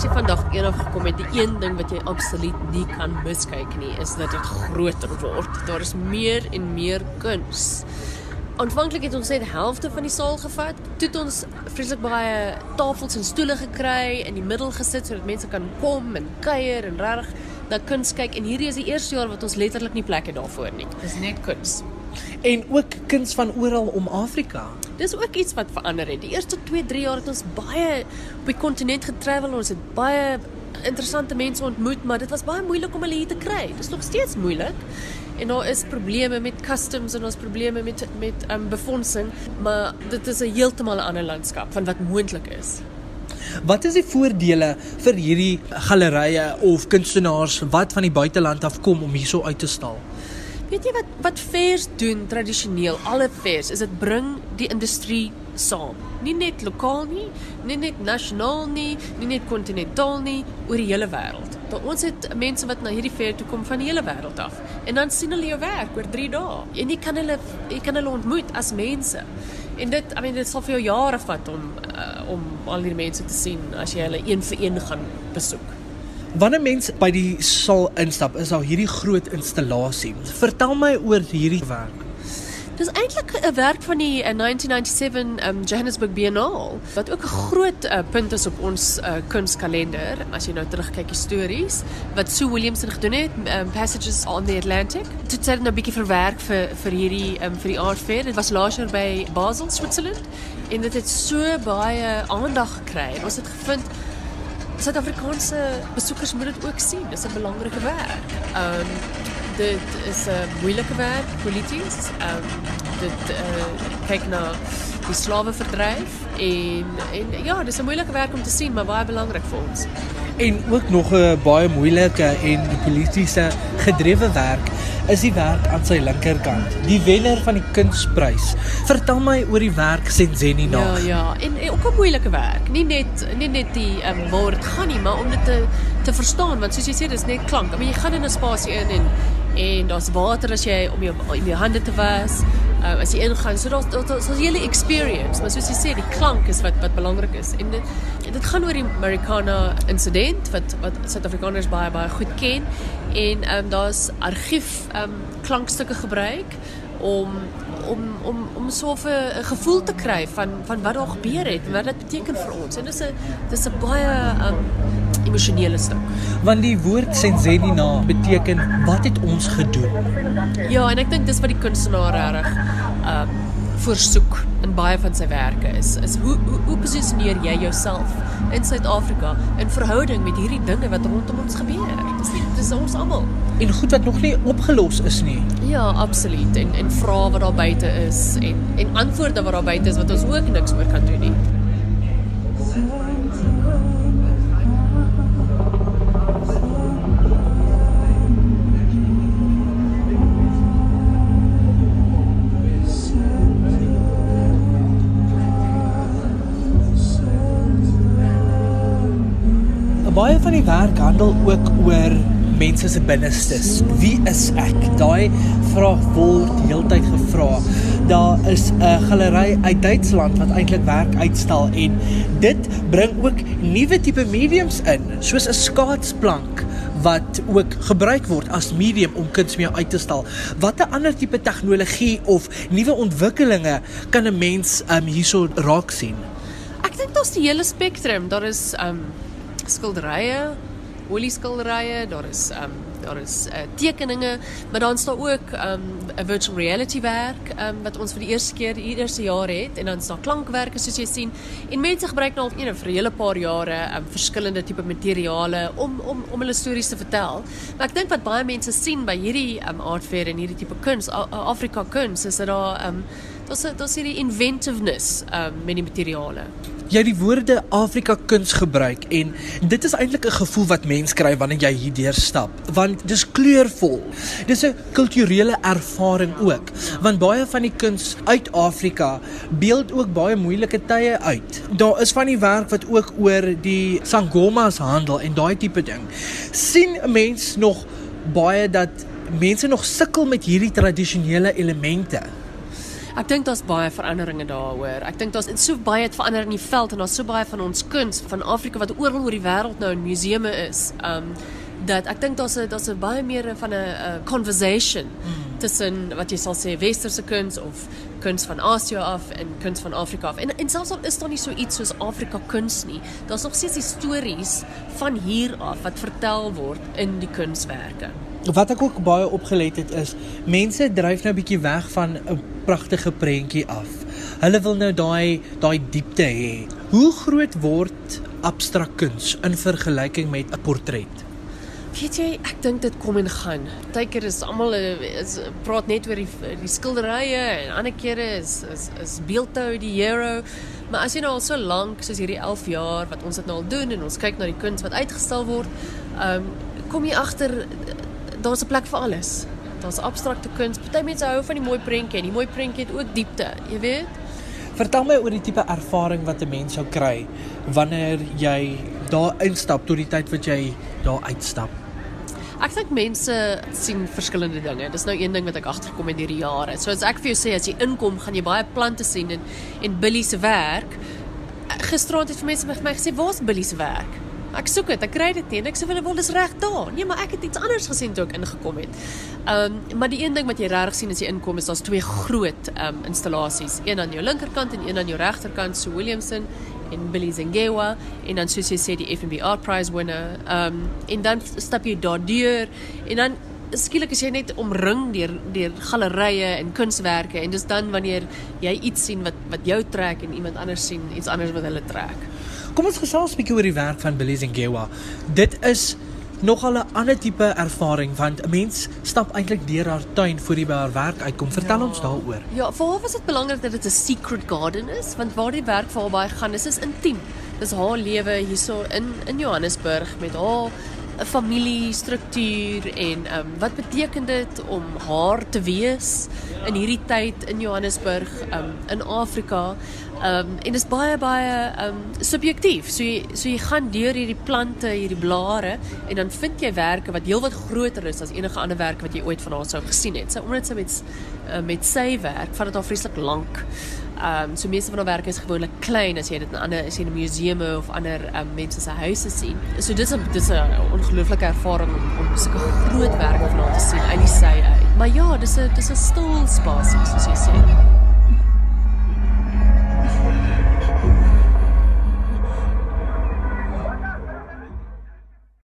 as jy vandag eendag gekom het, die een ding wat jy absoluut nie kan miskyk nie, is dat dit groter word. Daar is meer en meer kuns. Aanvanklik het ons net die helfte van die saal gevat. Toe het ons vreeslik baie tafels en stoele gekry in die middel gesit sodat mense kan kom en kuier en regtig na kuns kyk en hierdie is die eerste jaar wat ons letterlik nie plek het daarvoor nie. Dis net kuns. En ook kuns van oral om Afrika. Dis ook iets wat verander het. Die eerste 2, 3 jaar het ons baie op die kontinent getravel. Ons het baie interessante mense ontmoet, maar dit was baie moeilik om hulle hier te kry. Dis nog steeds moeilik. En daar is probleme met customs en ons probleme met met um, befondsing, maar dit is 'n heeltemal 'n ander landskap van wat moontlik is. Wat is die voordele vir hierdie gallerye of kunstenaars wat van die buiteland af kom om hierso uit te stal? Weet jy wat wat fairs doen tradisioneel? Alle fairs is dit bring die industrie saam. Nie net lokaal nie, nie net nasionaal nie, nie net kontinentaal nie, oor die hele wêreld. Maar ons het mense wat na hierdie fair toe kom van die hele wêreld af. En dan sien hulle jou werk oor 3 dae. En jy kan hulle jy kan hulle ontmoet as mense. En dit, I mean, dit sal vir jou jare vat om uh, om al hierdie mense te sien as jy hulle een vir een gaan besoek. Wanneer mense by die saal instap, is daar hierdie groot installasie. Vertel my oor hierdie werk. Dis eintlik 'n werk van die uh, 1997 um, Johannesburg Biennale wat ook 'n groot uh, punt is op ons uh, kunskalender as jy nou terugkyk histories wat Sue Williamson gedoen het um, Passages on the Atlantic. Dit het nou 'n bietjie verwerk vir vir hierdie um, vir die art fair. Dit was laas jaar by Basel, Switserland en dit het so baie aandag gekry. Ons het gevind Suid-Afrikaanse besoekers moet dit ook sien. Dis 'n belangrike werk. Um dit is 'n moeilike werk polities. Um dit uh, kyk na die slaweverdryf en en ja, dis 'n moeilike werk om te sien, maar baie belangrik vir ons. En ook nog 'n baie moeilike en politiese gedrewe werk is die werk aan sy linkerkant, die wenner van die kunsprys. Vertel my oor die werk Senzeni Ja, nag. ja, en, en ook 'n moeilike werk. Nie net nie net die um, waar dit gaan nie, maar om dit te te verstaan want soos jy sê dis net klank. I mean, jy gaan in 'n spasie in en en daar's water as jy om jou om jou hande te was. Uh, as jy ingaan, so daar's daar's 'n hele experience, maar soos jy sê, die klank is wat wat belangrik is. En dit dit gaan oor die Americana insident wat wat Suid-Afrikaners baie baie goed ken en ehm um, daar's argief ehm um, klankstukke gebruik om om om om so 'n gevoel te kry van van wat daar gebeur het wat dit beteken vir ons. En dis 'n dis 'n baie um emosionele stuk. Want die woord Senzeni na beteken wat het ons gedoen? Ja, en ek dink dis wat die kunstenaar reg um voorsoek in baie van sy werke is is hoe hoe, hoe posisioneer jy jouself in Suid-Afrika in verhouding met hierdie dinge wat rondom ons gebeur? Dis nie, dis ons almal. En goed wat nog nie opgelos is nie. Ja, absoluut. En en vrae wat daar buite is en en antwoorde wat daar buite is wat ons ook niks oor kan doen nie. Baie van die werk handel ook oor mense se binnestes. Wie is ek? Daai vraag word heeltyd gevra. Daar is 'n galery uit Duitsland wat eintlik werk uitstal en dit bring ook nuwe tipe mediums in, soos 'n skaatsplank wat ook gebruik word as medium om kuns mee uit te stal. Watter ander tipe tegnologie of nuwe ontwikkelinge kan 'n mens um, hierso raak sien? Ek dink daar's die hele spektrum. Daar is um skilderye, olieskilderye, daar is um daar is uh, tekeninge, maar dan is daar ook um 'n virtual reality werk um wat ons vir die eerste keer die eerste jaar het en dan is daar klankwerke soos jy sien. En mense gebruik nou al know, vir 'n hele paar jare um verskillende tipe materiale om om om hulle stories te vertel. Maar ek dink wat baie mense sien by hierdie um art fair en hierdie tipe kuns, Afrika kuns, is dat daar um daar's 'n daar's hierdie inventiveness um met die materiale. Jy het die woorde Afrika kuns gebruik en dit is eintlik 'n gevoel wat mens kry wanneer jy hier deurstap, want dis kleurvol. Dis 'n kulturele ervaring ook, want baie van die kuns uit Afrika beeld ook baie moeilike tye uit. Daar is van die werk wat ook oor die sangomas handel en daai tipe ding. sien 'n mens nog baie dat mense nog sukkel met hierdie tradisionele elemente. Ek dink daar's baie veranderinge daaroor. Ek dink daar's so baie het verander in die veld en daar's so baie van ons kuns van Afrika wat oral oor die wêreld nou in museume is. Um dat ek dink daar's 'n daar's 'n baie meer van 'n 'n conversation mm. tussen wat jy sal sê westerse kuns of kuns van Asië af en kuns van Afrika af. En en selfs al is daar nie so iets soos Afrika kuns nie, daar's nog steeds stories van hier af wat vertel word in die kunswerke. Wat ek ook baie opgelet het is, mense dryf nou 'n bietjie weg van 'n pragtige prentjie af. Hulle wil nou daai daai diepte hê. Hoe groot word abstrakt kuns in vergelyking met 'n portret? Weet jy, ek dink dit kom en gaan. Partykeer is almal is praat net oor die die skilderye en ander kere is is is beeldhou die hero. Maar as jy nou al so lank soos hierdie 11 jaar wat ons dit nou al doen en ons kyk na die kuns wat uitgestal word, ehm um, kom jy agter daar's 'n plek vir alles. Daar's abstrakte kuns. Party mense hou van die mooi prentjie en die mooi prentjie het ook diepte, jy weet. Vertel my oor die tipe ervaring wat 'n mens sou kry wanneer jy daar instap tot die tyd wat jy daar uitstap. Ek dink mense sien verskillende dinge. Dis nou een ding wat ek agterkom in hierdie jare. So as ek vir jou sê as jy inkom, gaan jy baie plante sien en en Billy se werk. Gisteraand het vir mense vir my gesê, "Waar's Billy se werk?" Ek soek dit, ek kry dit nie. Ek sê hulle wil dis reg daar. Nee, maar ek het iets anders gesien toe ek ingekom het. Ehm, um, maar die een ding wat jy regtig sien as jy inkom is daar's twee groot ehm um, installasies, een aan jou linkerkant en een aan jou regterkant, so Williamson en Billy Zengewa en dan soos jy sê die FNB Art Prize winner. Ehm um, en dan stap jy daardeur en dan skielik is jy net omring deur deur gallerye en kunswerke en dis dan wanneer jy iets sien wat wat jou trek en iemand anders sien iets anders wat hulle trek. Kom ons gesels 'n bietjie oor die werk van Billy Zengewa. Dit is nogal 'n ander tipe ervaring want 'n mens stap eintlik deur haar tuin voor jy by haar werk uitkom. Vertel ja. ons daaroor. Ja, vir haar was dit belangrik dat dit 'n secret garden is want waar die werk vir haar baie gaan is is intiem. Dis haar lewe hierso in in Johannesburg met haar 'n familiestruktuur en ehm um, wat beteken dit om haar te wees in hierdie tyd in Johannesburg, ehm um, in Afrika. Ehm um, en dit is baie baie ehm um, subjektief. So jy so jy gaan deur hierdie plante, hierdie blare en dan vind jy werke wat heelwat groter is as enige ander werk wat jy ooit van haar sou gesien het. So omdat sy met uh, met sy werk, vat dit haar vreeslik lank. Ehm um, so meeste van haar werk is gewoonlik klein as jy dit in ander as jy in museume of ander um, mense se huise sien. So dis 'n dis 'n ongelooflike ervaring om om sulke groot werke van haar te sien uit die sy uit. Maar ja, dis 'n dis 'n stil spasie soos jy sê.